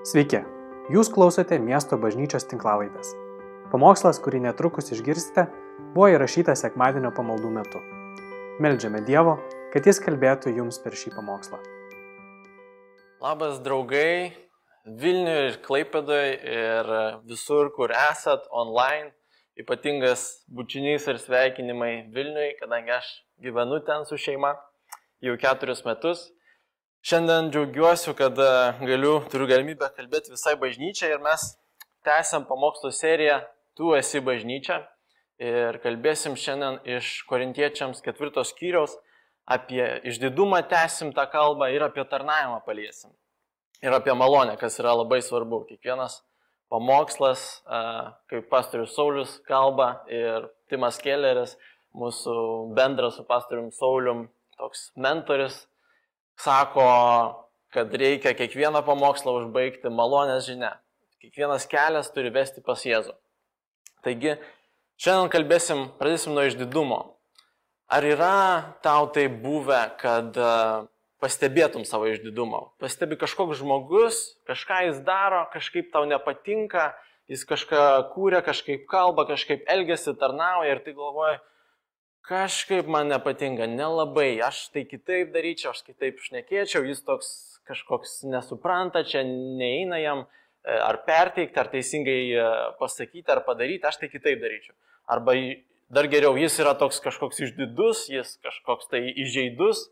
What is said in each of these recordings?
Sveiki, jūs klausote miesto bažnyčios tinklavaitės. Pamokslas, kurį netrukus išgirsite, buvo įrašytas sekmadienio pamaldų metu. Meldžiame Dievo, kad Jis kalbėtų jums per šį pamokslą. Labas draugai, Vilniuje ir Klaipėdoje ir visur, kur esat online. Ypatingas bučinys ir sveikinimai Vilniui, kadangi aš gyvenu ten su šeima jau keturis metus. Šiandien džiaugiuosi, kad e, galiu, turiu galimybę kalbėti visai bažnyčiai ir mes tęsiam pamokslo seriją Tu esi bažnyčia ir kalbėsim šiandien iš korintiečiams ketvirtos skyriaus apie išdidumą tęsim tą kalbą ir apie tarnavimą paliesim. Ir apie malonę, kas yra labai svarbu. Kiekvienas pamokslas, e, kaip pastorius Saulis kalba ir Timas Kelleris, mūsų bendras su pastorium Saulium, toks mentoris, sako, kad reikia kiekvieną pamokslą užbaigti malonės žinia. Kiekvienas kelias turi vesti pas Jėzų. Taigi, šiandien kalbėsim, pradėsim nuo išdidumo. Ar yra tau tai buvę, kad e, pastebėtum savo išdidumą? Pastebi kažkoks žmogus, kažką jis daro, kažkaip tau nepatinka, jis kažką kūrė, kažkaip kalba, kažkaip elgesi, tarnauja ir tai galvoja, kažkaip man nepatinka, nelabai, aš tai kitaip daryčiau, aš kitaip šnekėčiau, jis toks kažkoks nesupranta, čia neina jam e, ar perteikti, ar teisingai e, pasakyti, ar padaryti, aš tai kitaip daryčiau. Arba dar geriau, jis yra toks kažkoks išdidus, jis kažkoks tai įžeidus.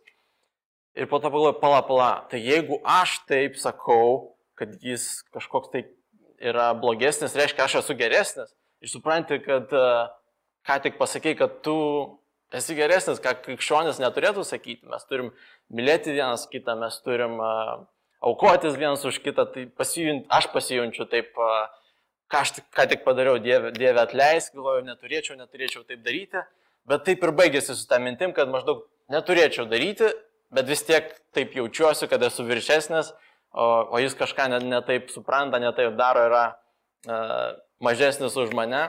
Ir po to pagalvoju, pala, pala, tai jeigu aš taip sakau, kad jis kažkoks tai yra blogesnis, reiškia, aš esu geresnis. Ir supranti, kad uh, ką tik pasakėjai, kad tu esi geresnis, ką krikščionis neturėtų sakyti. Mes turim mylėti vienas kitą, mes turim aukotis vienas už kitą, tai pasijunt, aš pasijunčiu taip, ką aš ką tik padariau, Dieve, dieve atleisk, galvoju, neturėčiau, neturėčiau taip daryti, bet taip ir baigėsi su tą mintim, kad maždaug neturėčiau daryti, bet vis tiek taip jaučiuosi, kad esu viršesnis, o, o jis kažką netaip ne, ne supranta, netaip daro, yra uh, mažesnis už mane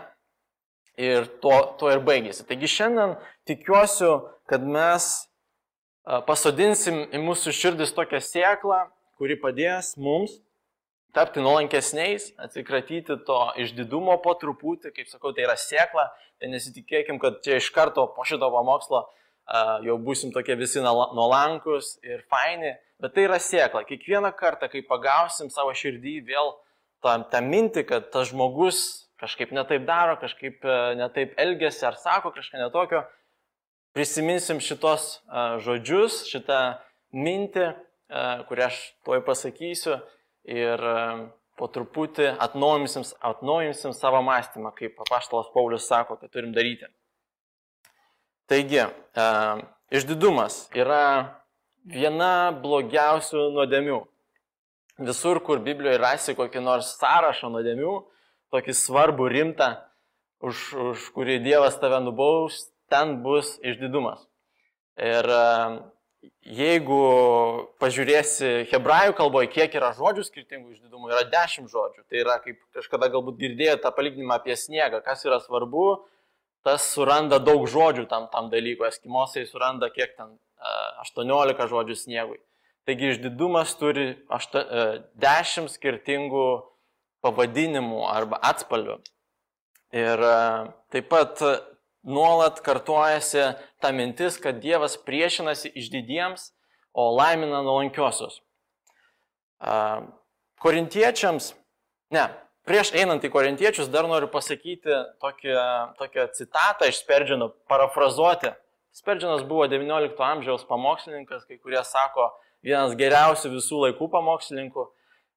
ir to, to ir baigėsi. Taigi šiandien tikiuosi, kad mes pasodinsim į mūsų širdis tokią sėklą, kuri padės mums tapti nuolankesniais, atsikratyti to išdidumo po truputį, kaip sakau, tai yra sėkla, tai nesitikėkim, kad čia iš karto po šito pamokslo uh, jau busim tokie visi nuolankus ir faini, bet tai yra sėkla. Kiekvieną kartą, kai pagausim savo širdį vėl tą, tą mintį, kad tas žmogus kažkaip netaip daro, kažkaip e, netaip elgesi ar sako kažką netokio, prisiminsim šitos uh, žodžius, šitą mintį, uh, kurią aš tuoj pasakysiu ir po truputį atnaujinsim, atnaujinsim savo mąstymą, kaip apaštalas Paulius sako, kad turim daryti. Taigi, išdidumas yra viena blogiausių nuodėmių. Visur, kur Biblijoje rasi kokį nors sąrašą nuodėmių, tokį svarbų, rimtą, už, už kurį Dievas tave nubaus, ten bus išdidumas. Ir e, jeigu pažiūrėsi hebrajų kalboje, kiek yra žodžių skirtingų išdidumų, yra dešimt žodžių. Tai yra, kaip kažkada galbūt girdėjote tą palyginimą apie sniegą, kas yra svarbu, tas suranda daug žodžių tam, tam dalykui. Eskimosai suranda kiek ten 18 e, žodžių sniegui. Taigi išdidumas turi 10 e, skirtingų pavadinimų arba atspalvių. Ir e, taip pat nuolat kartuojasi ta mintis, kad Dievas priešinasi išdidiems, o laimina nuolankiosius. E, korintiečiams, ne, prieš einant į korintiečius dar noriu pasakyti tokią, tokią citatą iš Sperdžino, parafrazuoti. Sperdžinas buvo XIX amžiaus pamokslininkas, kai kurie sako, vienas geriausių visų laikų pamokslininkų.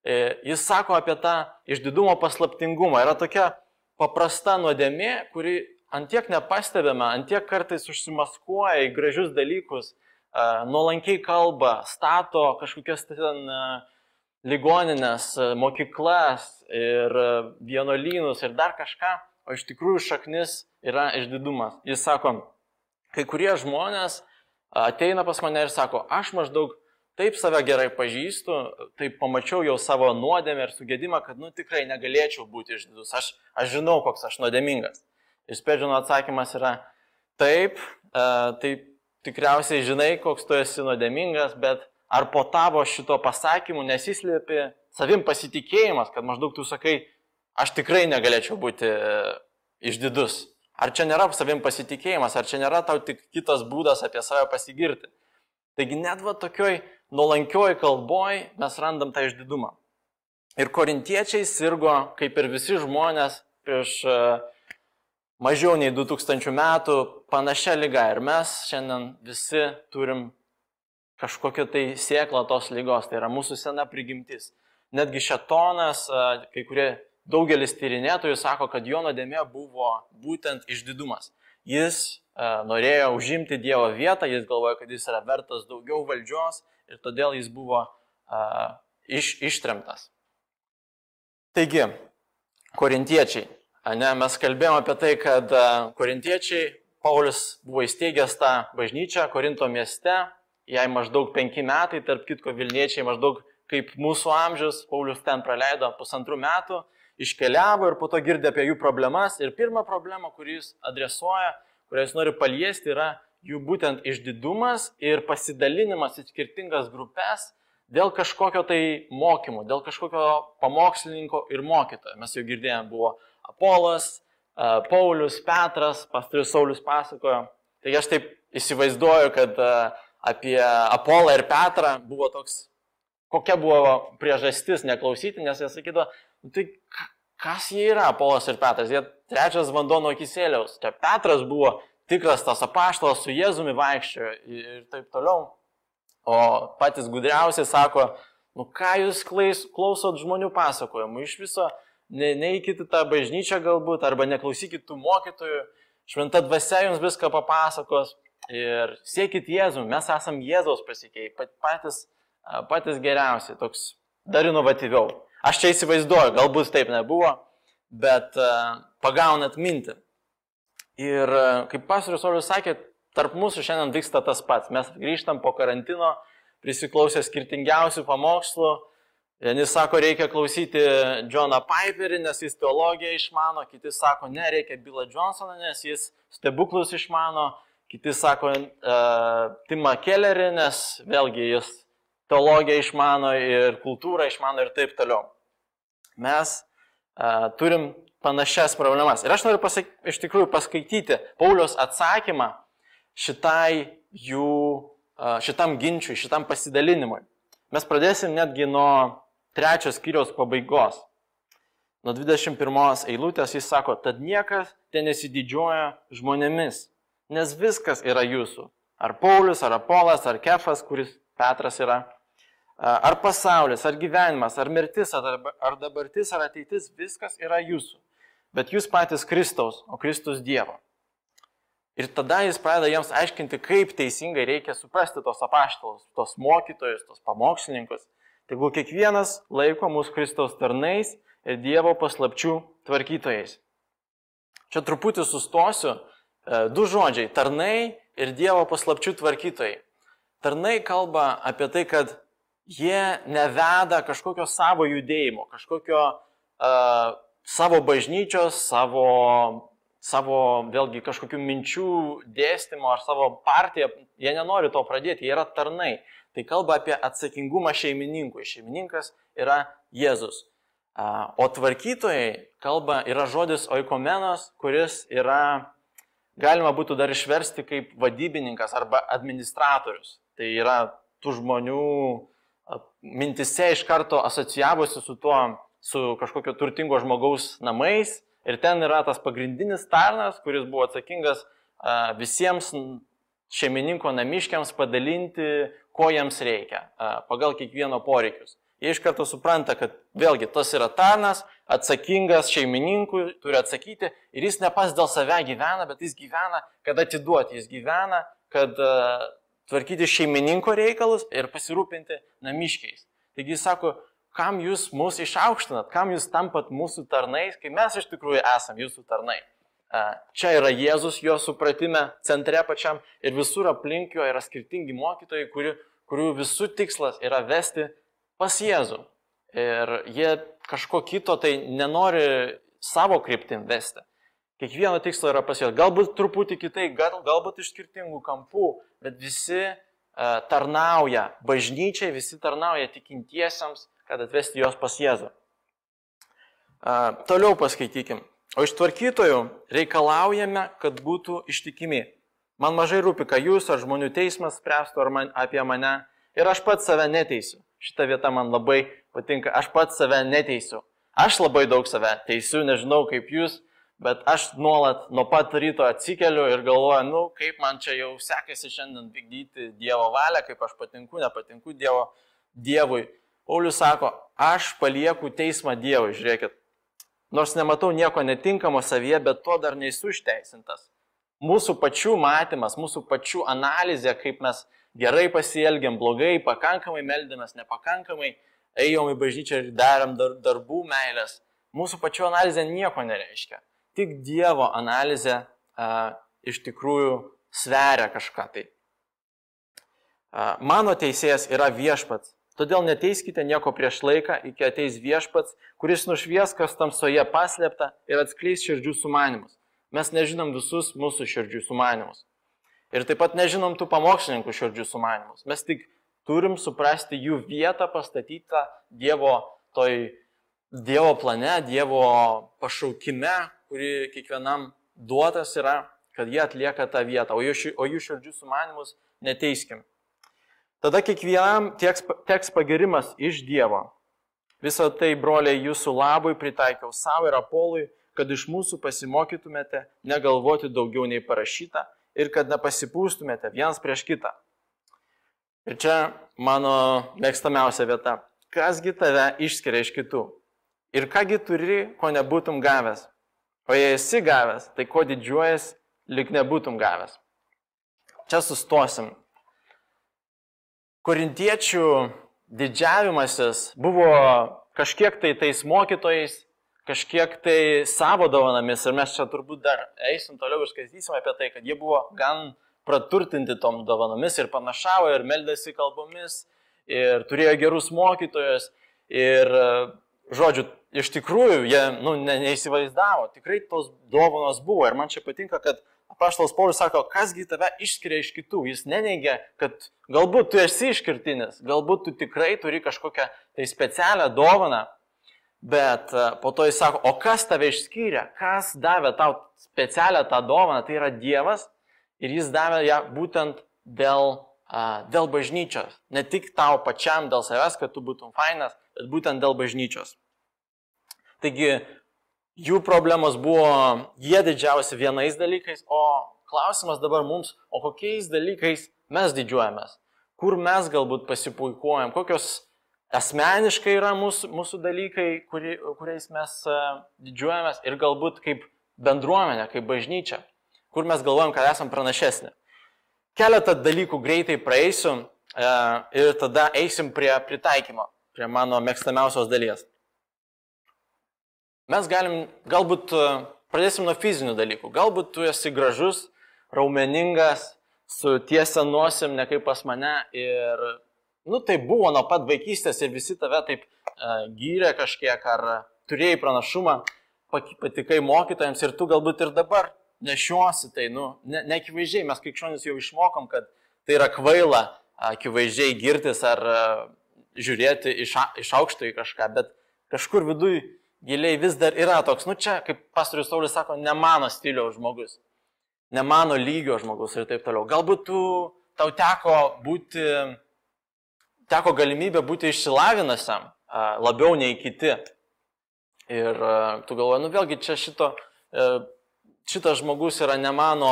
E, jis sako apie tą išdidumo paslaptingumą. Yra tokia paprasta nuodėmė, kuri antiek nepastebime, antiek kartais užsimaskuoja į gražius dalykus, e, nuolankiai kalba, stato kažkokias ten e, ligoninės, mokyklas ir vienuolynus ir dar kažką, o iš tikrųjų šaknis yra išdidumas. Jis sako, kai kurie žmonės ateina pas mane ir sako, aš maždaug taip save gerai pažįstu, taip pamačiau jau savo nuodėmę ir sugėdimą, kad, nu, tikrai negalėčiau būti išdidus. Aš, aš žinau, koks aš nuodėmingas. Ir Spedžino atsakymas yra, taip, e, taip tikriausiai žinai, koks tu esi nuodėmingas, bet ar po tavo šito pasakymu nesislėpi savim pasitikėjimas, kad maždaug tu sakai, aš tikrai negalėčiau būti e, išdidus. Ar čia nėra savim pasitikėjimas, ar čia nėra tau tik kitas būdas apie save pasigirti. Taigi net va tokioj nuolankioj kalboj mes randam tą išdidumą. Ir korintiečiai sirgo, kaip ir visi žmonės, prieš e, mažiau nei 2000 metų panašia lyga. Ir mes šiandien visi turim kažkokią tai sėklą tos lygos, tai yra mūsų sena prigimtis. Netgi šetonas, e, kai kurie daugelis tyrinėtojų sako, kad jo nuodėmė buvo būtent išdidumas. Jis e, norėjo užimti Dievo vietą, jis galvoja, kad jis yra vertas daugiau valdžios ir todėl jis buvo iš, ištremtas. Taigi, korintiečiai. Ne, mes kalbėjome apie tai, kad korintiečiai, Paulius buvo įsteigęs tą bažnyčią Korinto mieste, jai maždaug penki metai, tarp kitko Vilniečiai maždaug kaip mūsų amžius, Paulius ten praleido pusantrų metų, iškeliavo ir po to girdė apie jų problemas. Ir pirma problema, kurį jis adresuoja, kurią jis nori paliesti, yra jų būtent išdidumas ir pasidalinimas į skirtingas grupės dėl kažkokio tai mokymo, dėl kažkokio pamokslininko ir mokytojo. Mes jau girdėjome, buvo Apolas, Paulius, Petras, pastorius Saulis pasakojo. Tai aš taip įsivaizduoju, kad apie Apolą ir Petrą buvo toks, kokia buvo priežastis neklausyti, nes jie sakydavo, nu, tai kas jie yra, Apolas ir Petras, jie trečias vanduo nuo kisėliaus. Čia Petras buvo tikras tas apaštalas su Jėzumi vaikščiojo ir taip toliau. O patys gudriausiai sako, nu ką jūs klausot žmonių pasakojimų, iš viso ne, neįkite tą bažnyčią galbūt, arba neklausykit tų mokytojų, šventa dvasia jums viską papasakos ir siekit Jėzų, mes esam Jėzaus pasikėjai, patys, patys geriausi, toks dar inovatyviau. Aš čia įsivaizduoju, galbūt taip nebuvo, bet pagaunat mintį. Ir uh, kaip pastorius Olius sakė, tarp mūsų šiandien vyksta tas pats. Mes grįžtam po karantino, prisiklausę skirtingiausių pamokslų. Vieni sako, reikia klausyti Johną Piperį, nes jis teologiją išmano, kiti sako, ne, reikia Billą Johnsoną, nes jis stebuklus išmano, kiti sako uh, Timą Kellerį, nes vėlgi jis teologiją išmano ir kultūrą išmano ir taip toliau. Mes uh, turim panašias problemas. Ir aš noriu pasak, iš tikrųjų paskaityti Paulius atsakymą šitai jų, šitam ginčiui, šitam pasidalinimui. Mes pradėsim netgi nuo trečios skyriaus pabaigos. Nuo 21 eilutės jis sako, tad niekas ten nesididžiuoja žmonėmis, nes viskas yra jūsų. Ar Paulius, ar Apolas, ar Kefas, kuris Petras yra, ar pasaulis, ar gyvenimas, ar mirtis, ar dabartis, ar ateitis, viskas yra jūsų. Bet jūs patys Kristaus, o Kristus Dievo. Ir tada jis pradeda jiems aiškinti, kaip teisingai reikia suprasti tos apaštalus, tos mokytojus, tos pamokslininkus. Tegul kiekvienas laiko mūsų Kristaus tarnais ir Dievo paslapčių tvarkytojais. Čia truputį sustosiu. E, du žodžiai - tarnai ir Dievo paslapčių tvarkytojai. Tarnai kalba apie tai, kad jie neveda kažkokio savo judėjimo, kažkokio uh, savo bažnyčios, savo savo, vėlgi, kažkokių minčių dėstymo ar savo partiją, jie nenori to pradėti, jie yra tarnai. Tai kalba apie atsakingumą šeimininkui. Šeimininkas yra Jėzus. O tvarkytojai kalba yra žodis oikomenos, kuris yra, galima būtų dar išversti kaip vadybininkas arba administratorius. Tai yra tų žmonių mintise iš karto asocijavusi su tuo, su kažkokio turtingo žmogaus namais, Ir ten yra tas pagrindinis tarnas, kuris buvo atsakingas visiems šeimininko namiškiams padalinti, ko jiems reikia, pagal kiekvieno poreikius. Jie iš karto supranta, kad vėlgi tas yra tarnas, atsakingas šeimininkui, turi atsakyti ir jis ne pas dėl save gyvena, bet jis gyvena, kad atiduoti, jis gyvena, kad tvarkyti šeimininko reikalus ir pasirūpinti namiškiais. Taigi jis sako, kam jūs mus išaukštinat, kam jūs tampat mūsų tarnais, kai mes iš tikrųjų esame jūsų tarnai. Čia yra Jėzus jo supratime centre pačiam ir visur aplink jo yra skirtingi mokytojai, kurių, kurių visų tikslas yra vesti pas Jėzų. Ir jie kažko kito tai nenori savo kryptim vesti. Kiekvieno tikslo yra pas juos. Galbūt truputį kitai, gal, galbūt iš skirtingų kampų, bet visi tarnauja bažnyčiai, visi tarnauja tikintiesiems kad atvesti juos pas Jėzų. Uh, toliau paskaitykim. O iš tvarkytojų reikalaujame, kad būtų ištikimi. Man mažai rūpi, ką jūs ar žmonių teismas spręstų man, apie mane ir aš pats save neteisiu. Šita vieta man labai patinka, aš pats save neteisiu. Aš labai daug save teisiu, nežinau kaip jūs, bet aš nuolat nuo pat ryto atsikeliu ir galvoju, nu kaip man čia jau sekasi šiandien vykdyti Dievo valią, kaip aš patinku, nepatinku Dievo, Dievui. Paulius sako, aš palieku teismą Dievui, žiūrėkit, Nors nematau nieko netinkamo savyje, bet to dar nesu išteisintas. Mūsų pačių matymas, mūsų pačių analizė, kaip mes gerai pasielgiam, blogai, pakankamai meldėmės, nepakankamai, ėjom į bažnyčią ir darėm dar, darbų meilės. Mūsų pačių analizė nieko nereiškia. Tik Dievo analizė a, iš tikrųjų sveria kažką tai. A, mano teisėjas yra viešpats, Todėl neteiskite nieko prieš laiką, iki ateis viešpats, kuris nušvies, kas tamsoje paslėpta ir atskleis širdžių sumanimus. Mes nežinom visus mūsų širdžių sumanimus. Ir taip pat nežinom tų pamokslininkų širdžių sumanimus. Mes tik turim suprasti jų vietą pastatytą Dievo, toj, dievo plane, Dievo pašaukime, kuri kiekvienam duotas yra, kad jie atlieka tą vietą, o jų, o jų širdžių sumanimus neteiskim. Tada kiekvienam teks, teks pagirimas iš Dievo. Visą tai, broliai, jūsų labui pritaikiau savo ir Apolui, kad iš mūsų pasimokytumėte negalvoti daugiau nei parašyta ir kad nepasipūstumėte vienas prieš kitą. Ir čia mano mėgstamiausia vieta. Kasgi tave išskiria iš kitų? Ir kągi turi, ko nebūtum gavęs? O jei esi gavęs, tai ko didžiuojas, lik nebūtum gavęs. Čia sustosim korintiečių didžiavimasis buvo kažkiek tai tais mokytojais, kažkiek tai savo dovanomis. Ir mes čia turbūt dar eisim toliau ir skaitysim apie tai, kad jie buvo gan praturtinti tom dovanomis ir panašavo ir meldėsi kalbomis ir turėjo gerus mokytojus. Ir, žodžiu, iš tikrųjų jie nu, ne, neįsivaizdavo, tikrai tos dovanos buvo. Ir man čia patinka, kad Paštalas Paulius sako, kasgi tave išskiria iš kitų. Jis neneigia, kad galbūt tu esi išskirtinis, galbūt tu tikrai turi kažkokią tai specialią dovaną, bet e, po to jis sako, o kas tave išskyrė, kas davė tau specialią tą dovaną, tai yra Dievas ir jis davė ją būtent dėl, dėl bažnyčios. Ne tik tau pačiam, dėl savęs, kad tu būtum fainas, bet būtent dėl bažnyčios. Taigi jų problemos buvo, jie didžiausi vienais dalykais, o klausimas dabar mums, o kokiais dalykais mes didžiuojamės, kur mes galbūt pasipuikuojam, kokios asmeniškai yra mūsų, mūsų dalykai, kuri, kuriais mes uh, didžiuojamės ir galbūt kaip bendruomenė, kaip bažnyčia, kur mes galvojam, kad esam pranašesni. Keletą dalykų greitai praeisiu uh, ir tada eisim prie pritaikymo, prie mano mėgstamiausios dalies. Mes galim, galbūt e, pradėsim nuo fizinių dalykų. Galbūt tu esi gražus, raumeningas, su tiesia nosim, ne kaip pas mane. Ir, nu, tai buvo nuo pat vaikystės ir visi tave taip uh, gyrė kažkiek, ar turėjai pranašumą, patikai mokytojams ir tu galbūt ir dabar nešiosi tai, nu, neakivaizdžiai, ne mes krikščionis jau išmokom, kad tai yra kvaila akivaizdžiai girtis ar uh, žiūrėti iš, iš aukšto į kažką, bet kažkur viduj giliai vis dar yra toks, nu čia, kaip pastorius Saulis sako, ne mano stiliaus žmogus, ne mano lygio žmogus ir taip toliau. Galbūt tu, tau teko būti, teko galimybė būti išsilavinusiam labiau nei kiti. Ir tu galvoji, nu vėlgi čia šito, e, šitas žmogus yra ne mano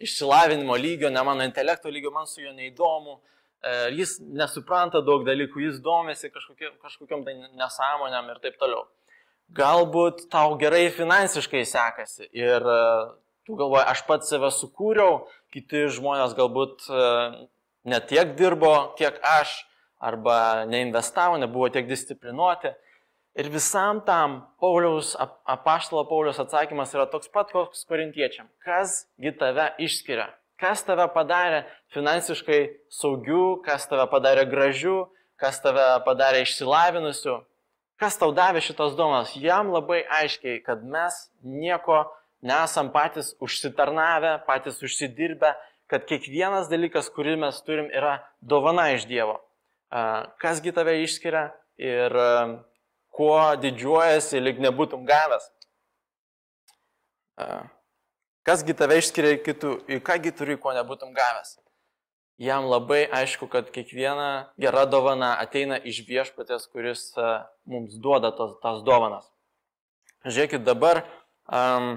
išsilavinimo lygio, ne mano intelekto lygio, man su juo neįdomu, e, jis nesupranta daug dalykų, jis domisi kažkokiam, kažkokiam tai nesąmonėm ir taip toliau galbūt tau gerai finansiškai sekasi ir e, tu galvoji, aš pats save sukūriau, kiti žmonės galbūt e, ne tiek dirbo, kiek aš, arba neinvestavo, nebuvo tiek disciplinuoti. Ir visam tam Pauliaus, apaštalo Pauliaus atsakymas yra toks pat, koks korintiečiam. Kasgi tave išskiria? Kas tave padarė finansiškai saugiu, kas tave padarė gražiu, kas tave padarė išsilavinusiu, Kas tau davė šitos dovanos? Jam labai aiškiai, kad mes nieko nesam patys užsitarnavę, patys užsidirbę, kad kiekvienas dalykas, kurį mes turim, yra dovana iš Dievo. Kasgi tave išskiria? ir kuo didžiuojasi, lyg nebūtum gavęs. Kasgi tave išskiria kitų, į kągi turi, ko nebūtum gavęs. Jam labai aišku, kad kiekviena gera dovana ateina iš viešpatės, kuris mums duoda tos, tas dovanas. Žiūrėkit, dabar um,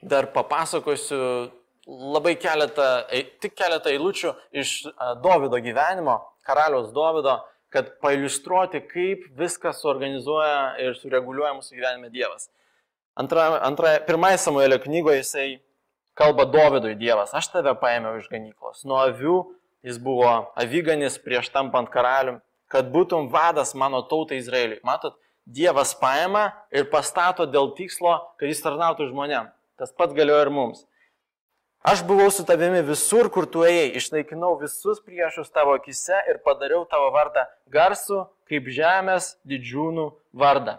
dar papasakosiu labai keletą, tik keletą eilučių iš Davido gyvenimo, karaliaus Davido, kad pailustruoti, kaip viskas suorganizuoja ir sureguliuoja mūsų gyvenime Dievas. Antra, antra, pirmąją Samuelio knygoje jisai kalba Dovydui Dievas, aš tave paėmiau iš ganyklos. Nuo avių jis buvo avyganis prieš tampant karalium, kad būtum vadas mano tautai Izraeliui. Matot, Dievas paima ir pastato dėl tikslo, kad jis tarnautų žmonėm. Tas pats galioja ir mums. Aš buvau su tavimi visur, kur tu ėjai, išnaikinau visus priešus tavo akise ir padariau tavo vardą garsų kaip žemės didžiūnų vardą.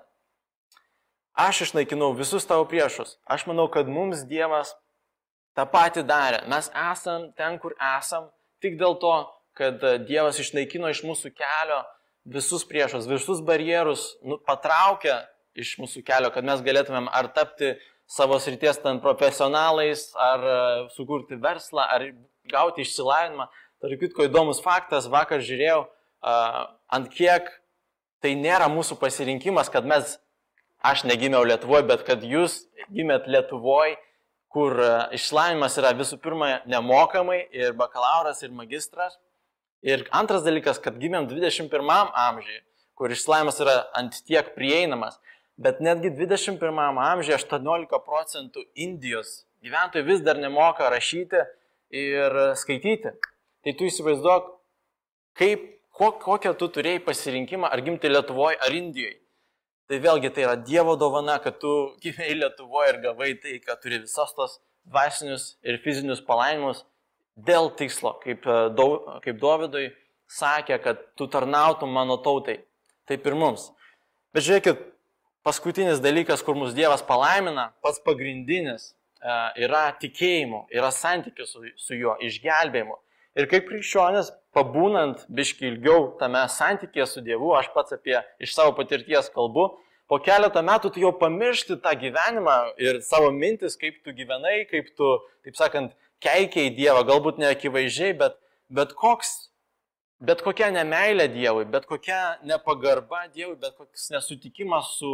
Aš išnaikinau visus tavo priešus. Aš manau, kad mums Dievas tą patį darė. Mes esam ten, kur esam, tik dėl to, kad Dievas išnaikino iš mūsų kelio visus priešus, visus barjerus, nu, patraukė iš mūsų kelio, kad mes galėtumėm ar tapti savo srities ten profesionalais, ar e, sukurti verslą, ar gauti išsilavinimą. Tarp kitko įdomus faktas, vakar žiūrėjau, ant kiek tai nėra mūsų pasirinkimas, kad mes, aš negimiau Lietuvoje, bet kad jūs gimėt Lietuvoje, kur e, išsilavinimas yra visų pirma nemokamai ir bakalauras ir magistras. Ir antras dalykas, kad gimėm 21 amžiuje, kur išsilavinimas yra ant tiek prieinamas, bet netgi 21 amžiuje 18 procentų Indijos gyventojų vis dar nemoka rašyti ir skaityti. Tai tu įsivaizduok, kaip, kokią tu turėjai pasirinkimą, ar gimti Lietuvoje ar Indijoje. Tai vėlgi tai yra Dievo dovana, kad tu gyveni Lietuvoje ir gavai tai, kad turi visos tos dvasinius ir fizinius palaimimus dėl tikslo, kaip, e, kaip Dovydui sakė, kad tu tarnautum mano tautai. Taip ir mums. Bet žiūrėkit, paskutinis dalykas, kur mus Dievas palaimina, pats pagrindinis, e, yra tikėjimu, yra santykis su, su juo, išgelbėjimu. Ir kaip krikščionis, pabūnant biški ilgiau tame santykėje su Dievu, aš pats apie iš savo patirties kalbu, po keletą metų tu jau pamiršti tą gyvenimą ir savo mintis, kaip tu gyvenai, kaip tu, taip sakant, keikiai Dievą, galbūt ne akivaizdžiai, bet, bet koks bet kokia nemailė Dievui, bet kokia nepagarba Dievui, bet koks nesutikimas su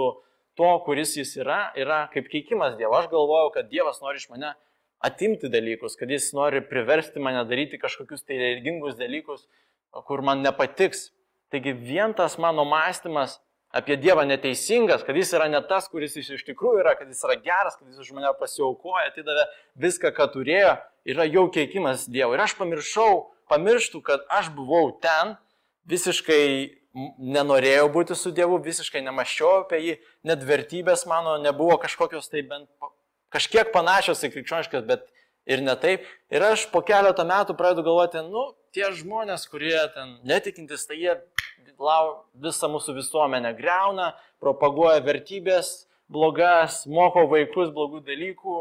to, kuris jis yra, yra kaip keikimas Dievo. Aš galvojau, kad Dievas nori iš mane atimti dalykus, kad jis nori priversti mane daryti kažkokius tai religingus dalykus, kur man nepatiks. Taigi vien tas mano mąstymas apie Dievą neteisingas, kad jis yra ne tas, kuris jis iš tikrųjų yra, kad jis yra geras, kad jis už mane pasiaukoja, atidavė viską, ką turėjo, yra jau keikimas Dievui. Ir aš pamiršau pamirštų, kad aš buvau ten, visiškai nenorėjau būti su Dievu, visiškai nemaščiau apie jį, net vertybės mano nebuvo kažkokios tai bent kažkiek panašios į krikščioniškas, bet ir ne taip. Ir aš po keletą metų pradedu galvoti, nu, tie žmonės, kurie ten netikintis, tai jie visą mūsų visuomenę greuna, propaguoja vertybės blogas, moko vaikus blogų dalykų.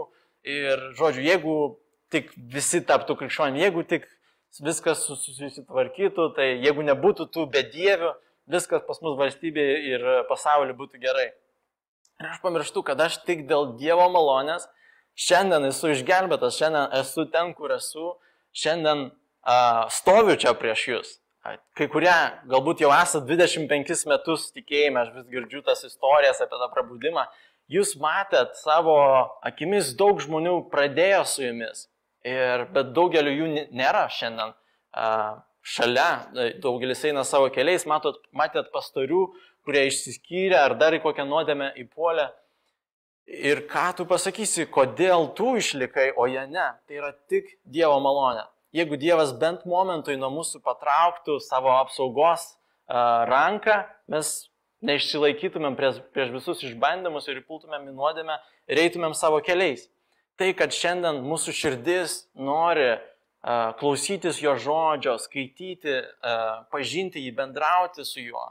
Ir, žodžiu, jeigu tik visi taptų krikščionimi, jeigu tik viskas susitvarkytų, tai jeigu nebūtų tų bedievių, viskas pas mus valstybėje ir pasaulyje būtų gerai. Ir aš pamirštu, kad aš tik dėl Dievo malonės šiandien esu išgelbėtas, šiandien esu ten, kur esu, šiandien uh, stoviu čia prieš jūs. Kai kurie galbūt jau esate 25 metus tikėjime, aš vis girdžiu tas istorijas apie tą prabudimą. Jūs matėt savo akimis daug žmonių pradėjo su jumis. Ir, bet daugeliu jų nėra šiandien šalia, daugelis eina savo keliais, matot, matėt pastorių, kurie išsiskyrė ar dar į kokią nuodėmę įpuolę. Ir ką tu pasakysi, kodėl tu išlikai, o jie ne. Tai yra tik Dievo malonė. Jeigu Dievas bent momentui nuo mūsų patrauktų savo apsaugos a, ranką, mes neišsilaikytumėm prieš, prieš visus išbandymus ir įpultumėm į nuodėmę ir eitumėm savo keliais tai, kad šiandien mūsų širdis nori uh, klausytis jo žodžio, skaityti, uh, pažinti jį, bendrauti su juo.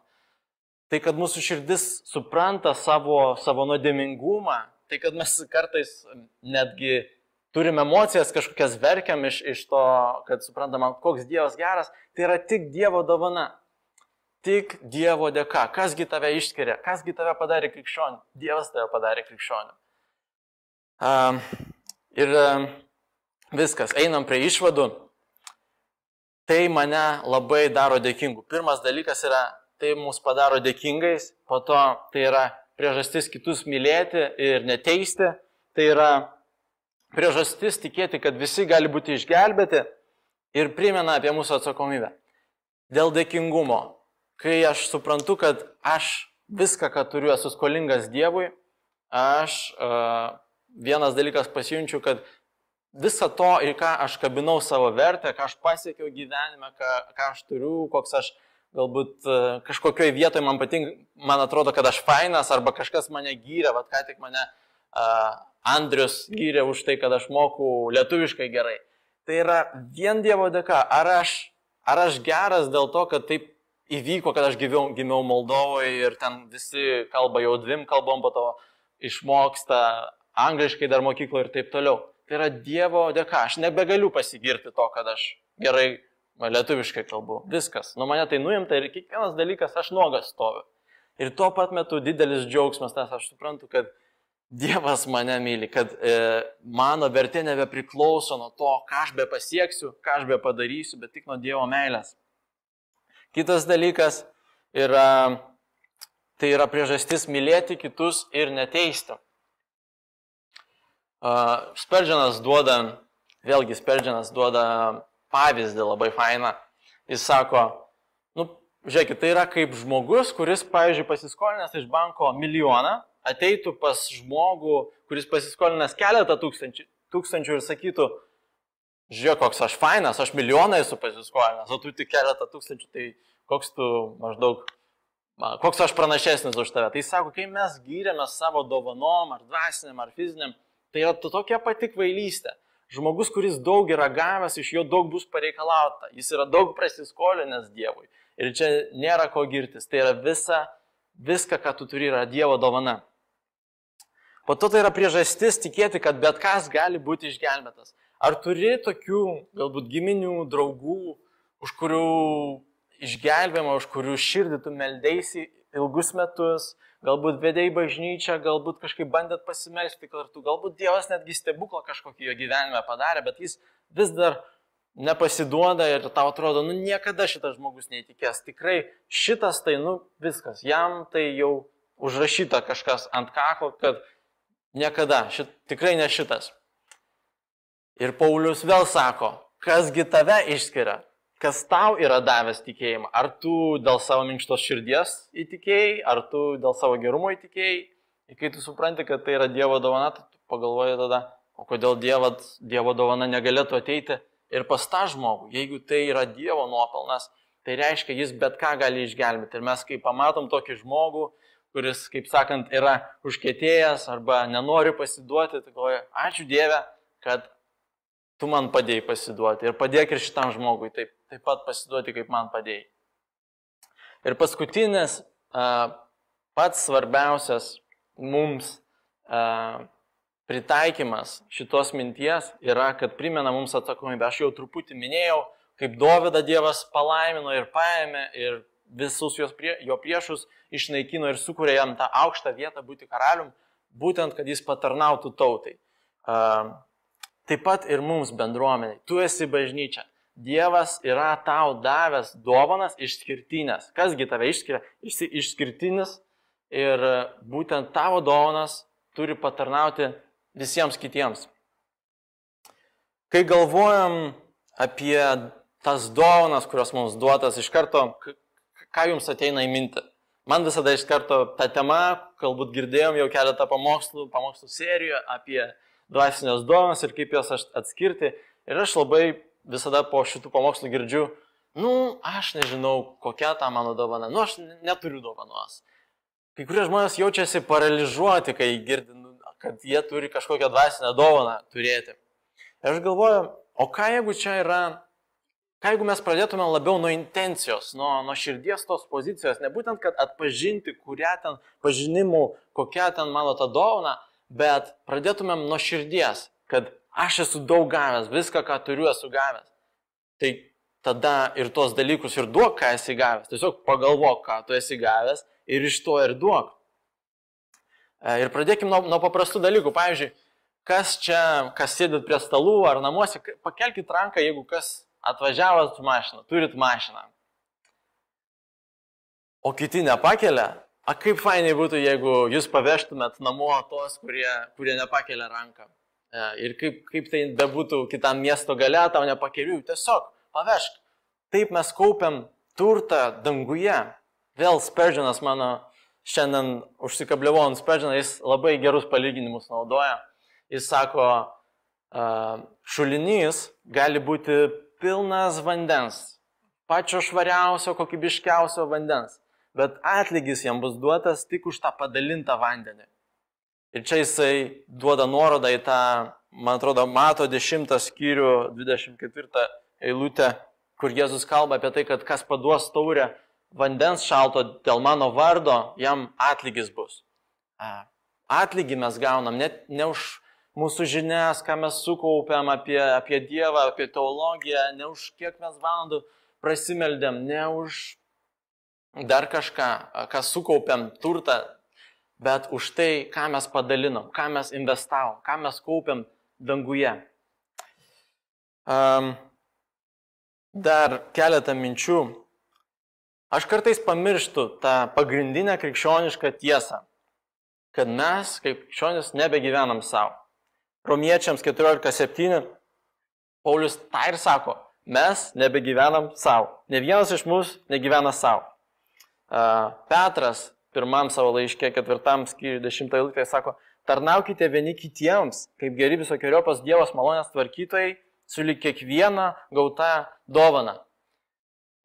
Tai, kad mūsų širdis supranta savo, savo nuodėmingumą, tai, kad mes kartais netgi turim emocijas kažkokias verkiam iš, iš to, kad suprantama, koks Dievas geras, tai yra tik Dievo dovana. tik Dievo dėka. Kasgi tave išskiria, kasgi tave padarė krikščioniu. Dievas tave padarė krikščioniu. Um, ir um, viskas, einam prie išvadų. Tai mane labai daro dėkingu. Pirmas dalykas yra, tai mus padaro dėkingais, po to tai yra priežastis kitus mylėti ir neteisti, tai yra priežastis tikėti, kad visi gali būti išgelbėti ir primena apie mūsų atsakomybę. Dėl dėkingumo kai aš suprantu, kad aš viską, ką turiu, esu skolingas Dievui, aš uh, vienas dalykas pasijunčiu, kad visą to, į ką aš kabinau savo vertę, ką aš pasiekiau gyvenime, ką, ką aš turiu, koks aš galbūt uh, kažkokioje vietoje man patinka, man atrodo, kad aš fainas, arba kažkas mane gyrė, vad ką tik mane uh, Andrius gyrė už tai, kad aš moku lietuviškai gerai. Tai yra vien Dievo dėka. Ar aš, ar aš geras dėl to, kad taip įvyko, kad aš gyviau, gimiau Moldovoje ir ten visi kalba jau dviem kalbom, po to išmoksta angliškai dar mokykloje ir taip toliau. Tai yra Dievo dėka. Aš nebegaliu pasigirti to, kad aš gerai lietuviškai kalbu. Viskas. Nuo mane tai nuimta ir kiekvienas dalykas aš nuogas stoviu. Ir tuo pat metu didelis džiaugsmas, nes aš suprantu, kad Dievas mane myli, kad e, mano vertė nebepriklauso nuo to, ką aš be pasieksiu, ką aš be padarysiu, bet tik nuo Dievo meilės. Kitas dalykas yra, tai yra priežastis mylėti kitus ir neteisti. Sperdžianas duoda, vėlgi Sperdžianas duoda pavyzdį labai fainą. Jis sako, nu, žiūrėkit, tai yra kaip žmogus, kuris, pavyzdžiui, pasiskolinęs iš banko milijoną, ateitų pas žmogų, kuris pasiskolinęs keletą tūkstančių, tūkstančių ir sakytų, žiūrėk, koks aš fainas, aš milijoną esu pasiskolinęs, o tu tik keletą tūkstančių, tai koks tu maždaug, koks aš pranašesnis už tave. Tai sako, kai mes gyrėmės savo dovanom, ar dvasiniam, ar fiziniam, tai yra tokia pati kvailystė. Žmogus, kuris daug yra gavęs, iš jo daug bus pareikalauta. Jis yra daug prasiskolinęs Dievui. Ir čia nėra ko girtis. Tai yra visa, viską, ką tu turi, yra Dievo dovana. Po to tai yra priežastis tikėti, kad bet kas gali būti išgelbėtas. Ar turi tokių galbūt giminių, draugų, už kurių išgelbėjimą, už kurių širdį tu meldėsi ilgus metus, galbūt vedėjai bažnyčią, galbūt kažkaip bandėt pasimelsti kartu, galbūt Dievas netgi stebuklą kažkokį jo gyvenime padarė, bet jis vis dar nepasiduoda ir tau atrodo, nu niekada šitas žmogus neįtikės. Tikrai šitas tai, nu viskas, jam tai jau užrašyta kažkas ant kaklo, kad niekada, šit, tikrai ne šitas. Ir Paulius vėl sako, kasgi tave išskiria, kas tau yra davęs tikėjimą. Ar tu dėl savo minkštos širdies įtikėjai, ar tu dėl savo gerumo įtikėjai. Ir kai tu supranti, kad tai yra Dievo dovana, tai tu pagalvoji tada, o kodėl dievas, Dievo dovana negalėtų ateiti ir pas tą žmogų. Jeigu tai yra Dievo nuopelnas, tai reiškia, jis bet ką gali išgelbėti. Ir mes, kai pamatom tokį žmogų, kuris, kaip sakant, yra užkėtėjęs arba nenori pasiduoti, tai galvoju, ačiū Dieve, kad tu man padėjai pasiduoti ir padėk ir šitam žmogui taip, taip pat pasiduoti, kaip man padėjai. Ir paskutinis, pats svarbiausias mums pritaikymas šitos minties yra, kad primena mums atsakomybę. Aš jau truputį minėjau, kaip Dovydą Dievas palaimino ir paėmė ir visus prie, jo priešus išnaikino ir sukūrė jam tą aukštą vietą būti karalium, būtent, kad jis patarnautų tautai. Uh, Taip pat ir mums bendruomeniai. Tu esi bažnyčia. Dievas yra tau davęs dovanas išskirtinės. Kasgi tave išskiria? Esi išskirtinis ir būtent tavo dovanas turi patarnauti visiems kitiems. Kai galvojam apie tas dovanas, kurios mums duotas, iš karto, ką jums ateina į mintį? Man visada iš karto ta tema, galbūt girdėjom jau keletą pamokslų, pamokslų serijų apie dvasinės dovanas ir kaip jas atskirti. Ir aš labai visada po šitų pamokslų girdžiu, nu, aš nežinau, kokia ta mano dovana, nu, aš neturiu dovanos. Kai kurie žmonės jaučiasi paralyžiuoti, kai girdi, nu, kad jie turi kažkokią dvasinę dovaną turėti. Ir aš galvoju, o ką jeigu čia yra, ką jeigu mes pradėtume labiau nuo intencijos, nuo, nuo širdies tos pozicijos, ne būtent, kad atpažinti, kurią ten pažinimų, kokia ten mano ta dovana, bet pradėtumėm nuo širdies, kad aš esu daug gavęs, viską, ką turiu, esu gavęs. Tai tada ir tuos dalykus ir duok, ką esi gavęs. Tiesiog pagalvok, ką tu esi gavęs ir iš to ir duok. E, ir pradėkime nuo, nuo paprastų dalykų. Pavyzdžiui, kas čia, kas sėdit prie stalų ar namuose, pakelkite ranką, jeigu kas atvažiavot su mašina, turit mašiną. O kiti nepakelia. A kaip fainai būtų, jeigu jūs pavežtumėt namo tos, kurie, kurie nepakelia ranką. E, ir kaip, kaip tai bebūtų kitam miesto gale, tau nepakeliu, tiesiog pavežk. Taip mes kaupiam turtą danguje. Vėl Sperdžinas mano šiandien užsikabliavau ant Sperdžiną, jis labai gerus palyginimus naudoja. Jis sako, šulinys gali būti pilnas vandens, pačio švariausio, kokybiškiausio vandens, bet atlygis jam bus duotas tik už tą padalintą vandenį. Ir čia jisai duoda nuorodą į tą, man atrodo, mato 10 skyrių 24 eilutę, kur Jėzus kalba apie tai, kad kas paduos taurę vandens šalto dėl mano vardo, jam atlygis bus. Atlygį mes gaunam net ne už mūsų žinias, ką mes sukaupėm apie, apie Dievą, apie teologiją, ne už kiek mes valandų prasimeldėm, ne už dar kažką, ką sukaupėm turtą, bet už tai, ką mes padalinom, ką mes investavom, ką mes kaupiam danguje. Um, dar keletą minčių. Aš kartais pamirštu tą pagrindinę krikščionišką tiesą, kad mes, kaip krikščionis, nebegyvenam savo. Romiečiams 14.7 Paulius tą ir sako, mes nebegyvenam savo. Ne vienas iš mūsų negyvena savo. Petras pirmam savo laiškė, ketvirtam skyriui, dešimtą eilutę, sako, tarnaukite vieni kitiems, kaip geri visokiojopas Dievas malonės tvarkytojai, sulik kiekvieną gautą dovaną.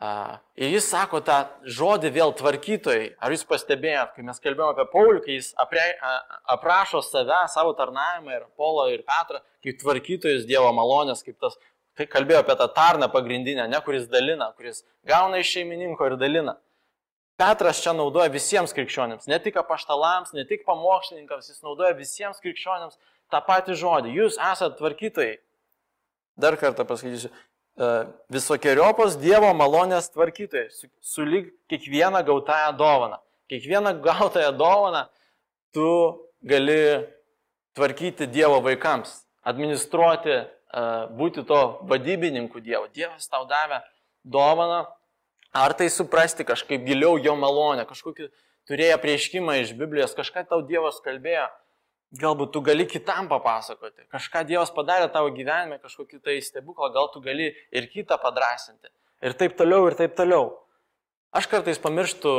Ir jis sako tą žodį vėl tvarkytojai. Ar jūs pastebėjot, kai mes kalbėjome apie Paulių, kai jis apre, aprašo save, savo tarnavimą ir Paulo ir Petrą, kaip tvarkytojus Dievo malonės, kaip tas, kai kalbėjo apie tą tarną pagrindinę, ne kuris dalina, kuris gauna iš šeimininko ir dalina. Petras čia naudoja visiems krikščionėms, ne tik apaštalams, ne tik pamokslininkams, jis naudoja visiems krikščionėms tą patį žodį. Jūs esate tvarkytojai. Dar kartą pasakysiu, visokiojopos Dievo malonės tvarkytojai, sulyg kiekvieną gautąją dovaną. Kiekvieną gautąją dovaną tu gali tvarkyti Dievo vaikams, administruoti, e, būti to vadybininku Dievo. Dievas tau davė dovaną Ar tai suprasti kažkaip giliau jo malonę, kažkokį turėjo prieškimą iš Biblijos, kažką tau Dievas kalbėjo, galbūt tu gali kitam papasakoti, kažką Dievas padarė tavo gyvenime, kažkokį tai stebuklą, gal tu gali ir kitą padrasinti. Ir taip toliau, ir taip toliau. Aš kartais pamirštu,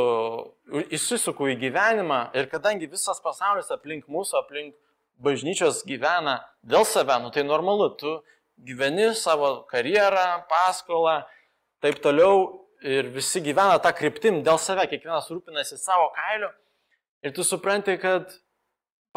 įsisuku į gyvenimą ir kadangi visas pasaulis aplink mūsų, aplink bažnyčios gyvena dėl save, nu tai normalu, tu gyveni savo karjerą, paskolą, taip toliau ir visi gyvena tą kryptim dėl save, kiekvienas rūpinasi savo kailiu ir tu supranti, kad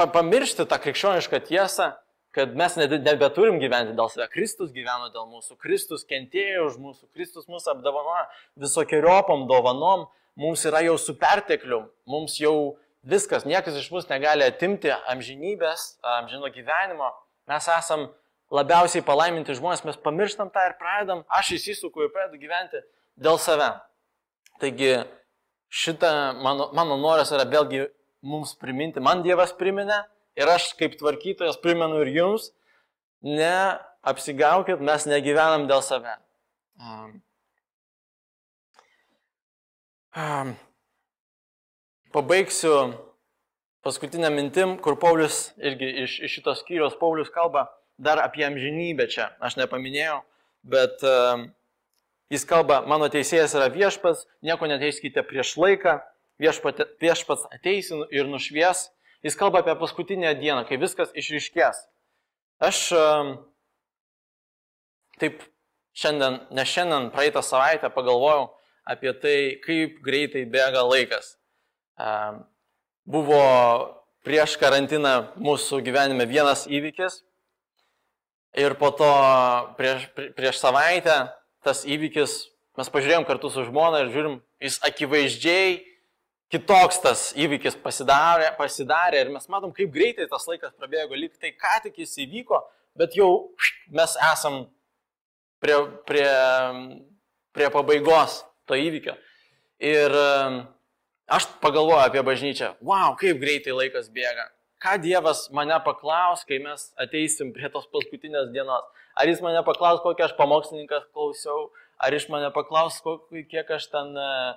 pamiršti tą krikščionišką tiesą, kad mes nebeturim gyventi dėl save. Kristus gyveno dėl mūsų, Kristus kentėjo už mūsų, Kristus mūsų apdovanoja visokiojopom dovanom, mums yra jau su pertekliu, mums jau viskas, niekas iš mūsų negali atimti amžinybės, amžino gyvenimo. Mes esam labiausiai palaiminti žmonės, mes pamirštam tą ir pradedam, aš įsisuku ir pradedu gyventi dėl save. Taigi šitą mano, mano noras yra vėlgi mums priminti, man Dievas priminė ir aš kaip tvarkytojas primenu ir jums, neapsigaukit, mes negyvenam dėl save. Um, um, pabaigsiu paskutinę mintim, kur Paulius irgi iš, iš šitos skyrios Paulius kalba dar apie amžinybę čia. Aš nepaminėjau, bet um, Jis kalba, mano teisėjas yra viešpats, nieko neteiskite prieš laiką, viešpat, viešpats ateis ir nušvies. Jis kalba apie paskutinę dieną, kai viskas išriškės. Aš taip šiandien, ne šiandien, praeitą savaitę pagalvojau apie tai, kaip greitai bėga laikas. Buvo prieš karantiną mūsų gyvenime vienas įvykis ir po to prieš, prieš savaitę tas įvykis, mes pažiūrėjom kartu su žmona ir žiūrim, jis akivaizdžiai kitoks tas įvykis pasidarė, pasidarė ir mes matom, kaip greitai tas laikas prabėgo, lyg tai ką tik jis įvyko, bet jau mes esam prie, prie prie pabaigos to įvykio. Ir aš pagalvoju apie bažnyčią, wow, kaip greitai laikas bėga. Ką Dievas mane paklaus, kai mes ateisim prie tos paskutinės dienos. Ar jis mane paklaus, kokią aš pamokslininkas klausiau, ar iš mane paklaus, kiek aš ten uh,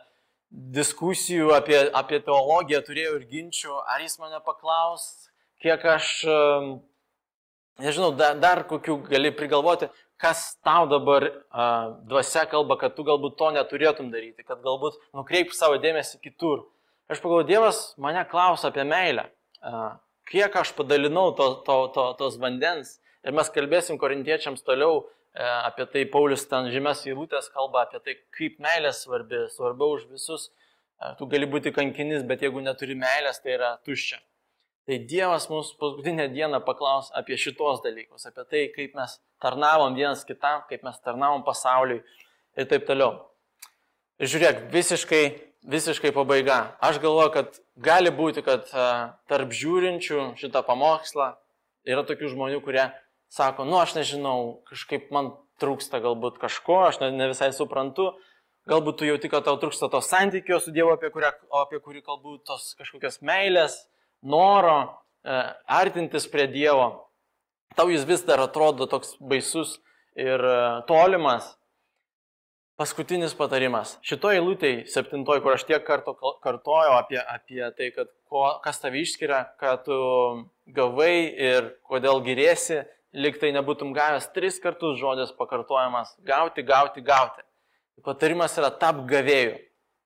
diskusijų apie, apie teologiją turėjau ir ginčių, ar jis mane paklaus, kiek aš, nežinau, dar, dar kokių gali prigalvoti, kas tau dabar uh, dvasia kalba, kad tu galbūt to neturėtum daryti, kad galbūt nukreip savo dėmesį kitur. Aš pagalvoju, Dievas mane klausia apie meilę, uh, kiek aš padalinau to, to, to, tos vandens. Ir mes kalbėsim korintiečiams toliau E, apie tai Paulius ten žymės įlūtės kalba, apie tai, kaip meilė svarbi, svarbiau už visus. E, tu gali būti kankinis, bet jeigu neturi meilės, tai yra tuščia. Tai Dievas mūsų paskutinę dieną paklaus apie šitos dalykus, apie tai, kaip mes tarnavom vienas kitam, kaip mes tarnavom pasauliui ir taip toliau. Ir žiūrėk, visiškai, visiškai pabaiga. Aš galvoju, kad gali būti, kad e, tarp žiūrinčių šitą pamokslą yra tokių žmonių, kurie sako, nu aš nežinau, kažkaip man trūksta galbūt kažko, aš ne, ne visai suprantu, galbūt tu jauti, kad tau trūksta to santykio su Dievu, apie, kurią, apie kurį kalbu, tos kažkokios meilės, noro e, artintis prie Dievo. Tau jis vis dar atrodo toks baisus ir e, tolimas. Paskutinis patarimas. Šitoje eilutėje, septintoje, kur aš tiek kartų kartojau apie, apie tai, kad ko, kas tave išskiria, kad tu gavai ir kodėl gyrėsi, liktai nebūtum gavęs tris kartus žodis pakartojamas - gauti, gauti, gauti. Patarimas yra tap gavėjų.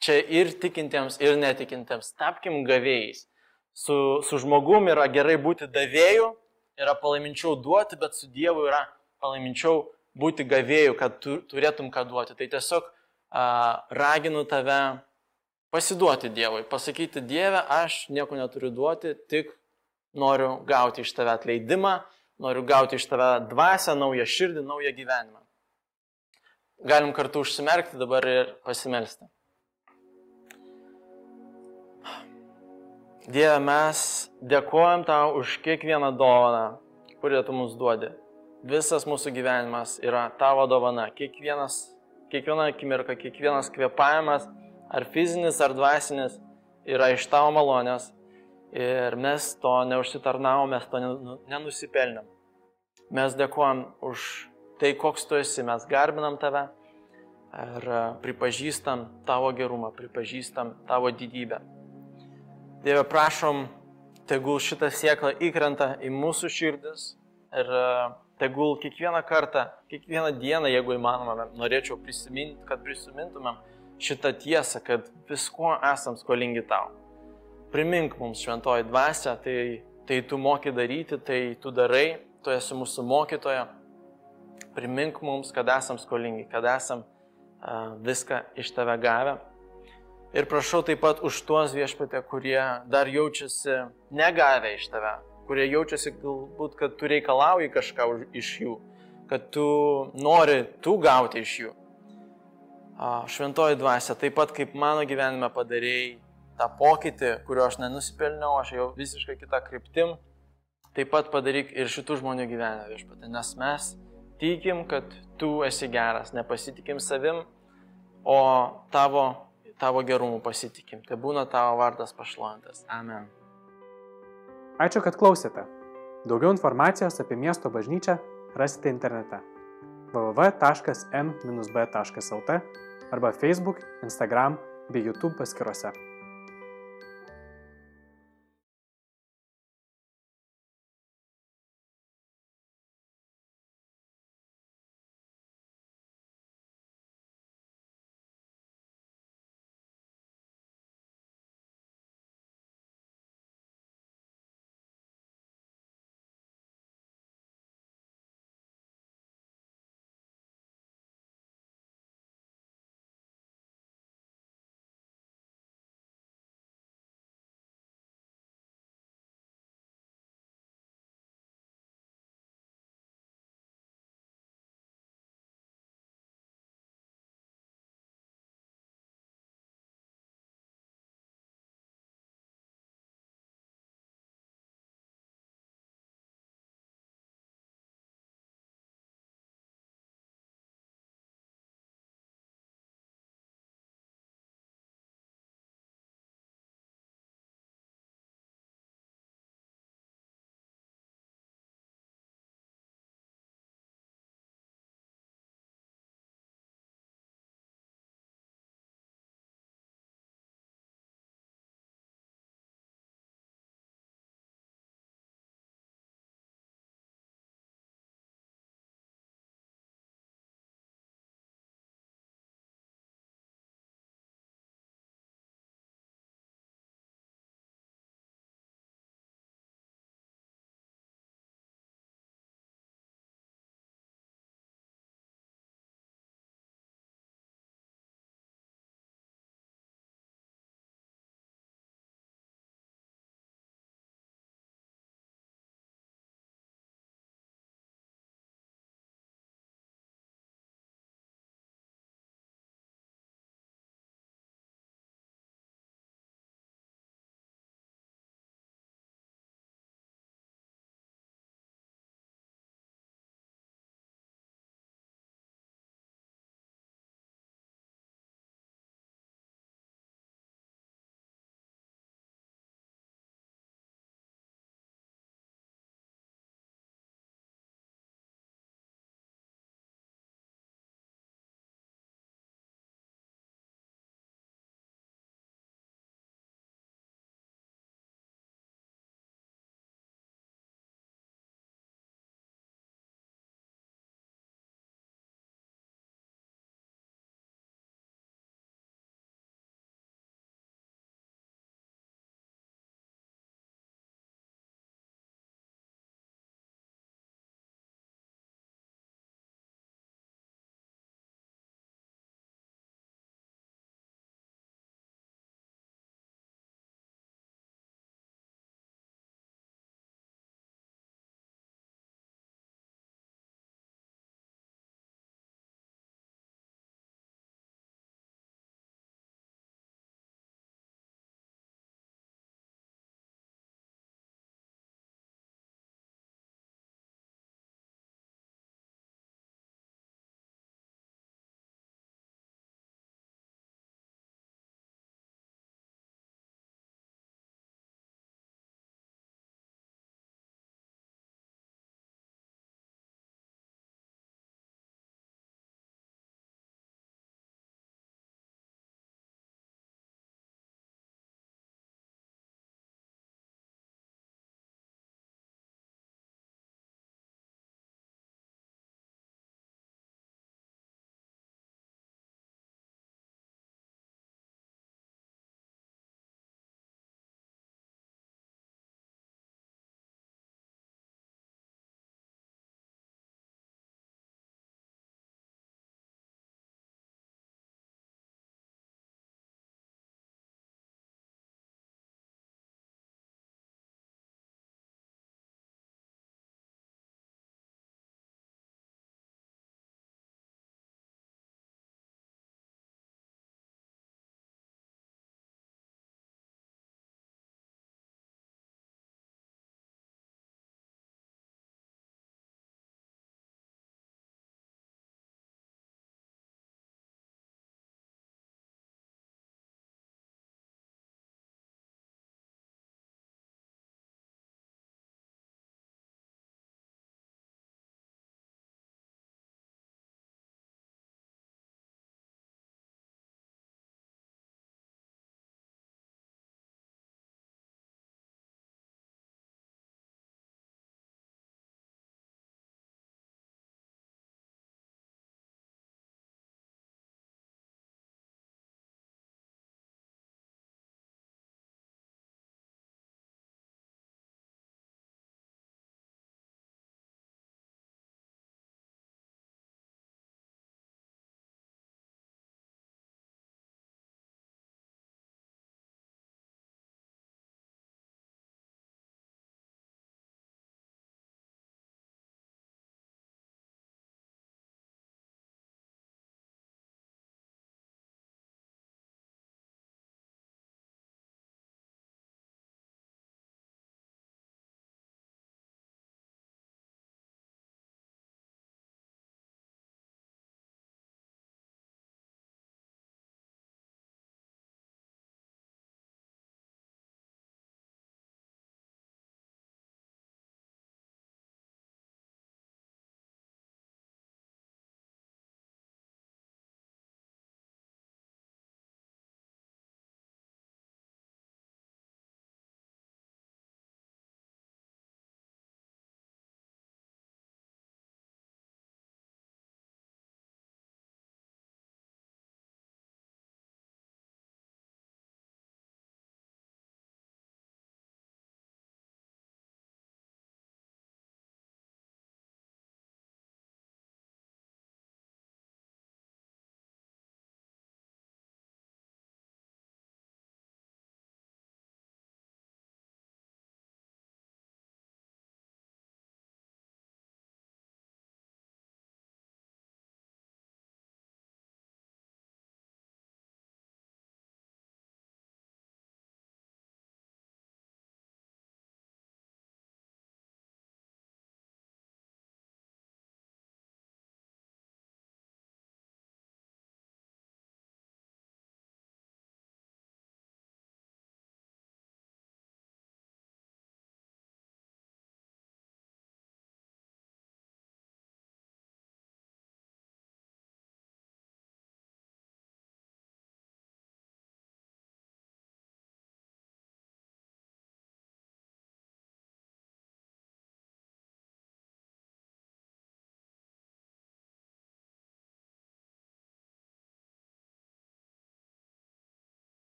Čia ir tikintiems, ir netikintiems. Tapkim gavėjais. Su, su žmogum yra gerai būti davėjų, yra palaiminčiau duoti, bet su Dievu yra palaiminčiau būti gavėjų, kad tu, turėtum ką duoti. Tai tiesiog a, raginu tave pasiduoti Dievui, pasakyti Dieve, aš nieko neturiu duoti, tik noriu gauti iš tave atleidimą, Noriu gauti iš tave dvasę, naują širdį, naują gyvenimą. Galim kartu užsimerkti dabar ir pasimelsti. Dieve, mes dėkojam tau už kiekvieną dovaną, kurią tu mums duodi. Visas mūsų gyvenimas yra tavo dovana. Kiekvienas, kiekviena akimirka, kiekvienas kvepavimas, ar fizinis, ar dvasinis, yra iš tavo malonės Ir mes to neužsitarnavom, mes to nenusipelnėm. Mes dėkojam už tai, koks tu esi, mes garbinam tave ir pripažįstam tavo gerumą, pripažįstam tavo didybę. Dieve, prašom, tegul šitą sieklą įkrenta į mūsų širdis ir tegul kiekvieną kartą, kiekvieną dieną, jeigu įmanoma, norėčiau prisiminti, kad prisimintumėm šitą tiesą, kad viskuo esam skolingi tau primink mums šventoji dvasia, tai, tai tu moki daryti, tai tu darai, tu esi mūsų mokytoja. Primink mums, kad esam skolingi, kad esam uh, viską iš tave gavę. Ir prašau taip pat už tuos viešpatė, kurie dar jaučiasi negavę iš tave, kurie jaučiasi galbūt, kad tu reikalauji kažką iš jų, kad tu nori tu gauti iš jų. Šventoji dvasia, taip pat kaip mano gyvenime padarėjai, tą pokytį, kurio aš nenusipelniau, aš jau visiškai kitą kryptim, taip pat padaryk ir šitų žmonių gyvenime viešpatė, nes mes tikim, kad tu esi geras, nepasitikim savim, o tavo, tavo gerumu pasitikim. Tai būna tavo vardas pašlovintas. Amen. Ačiū, kad klausėte. Daugiau informacijos apie miesto bažnyčią rasite internete www.m-b.lt arba Facebook, Instagram bei YouTube paskiruose.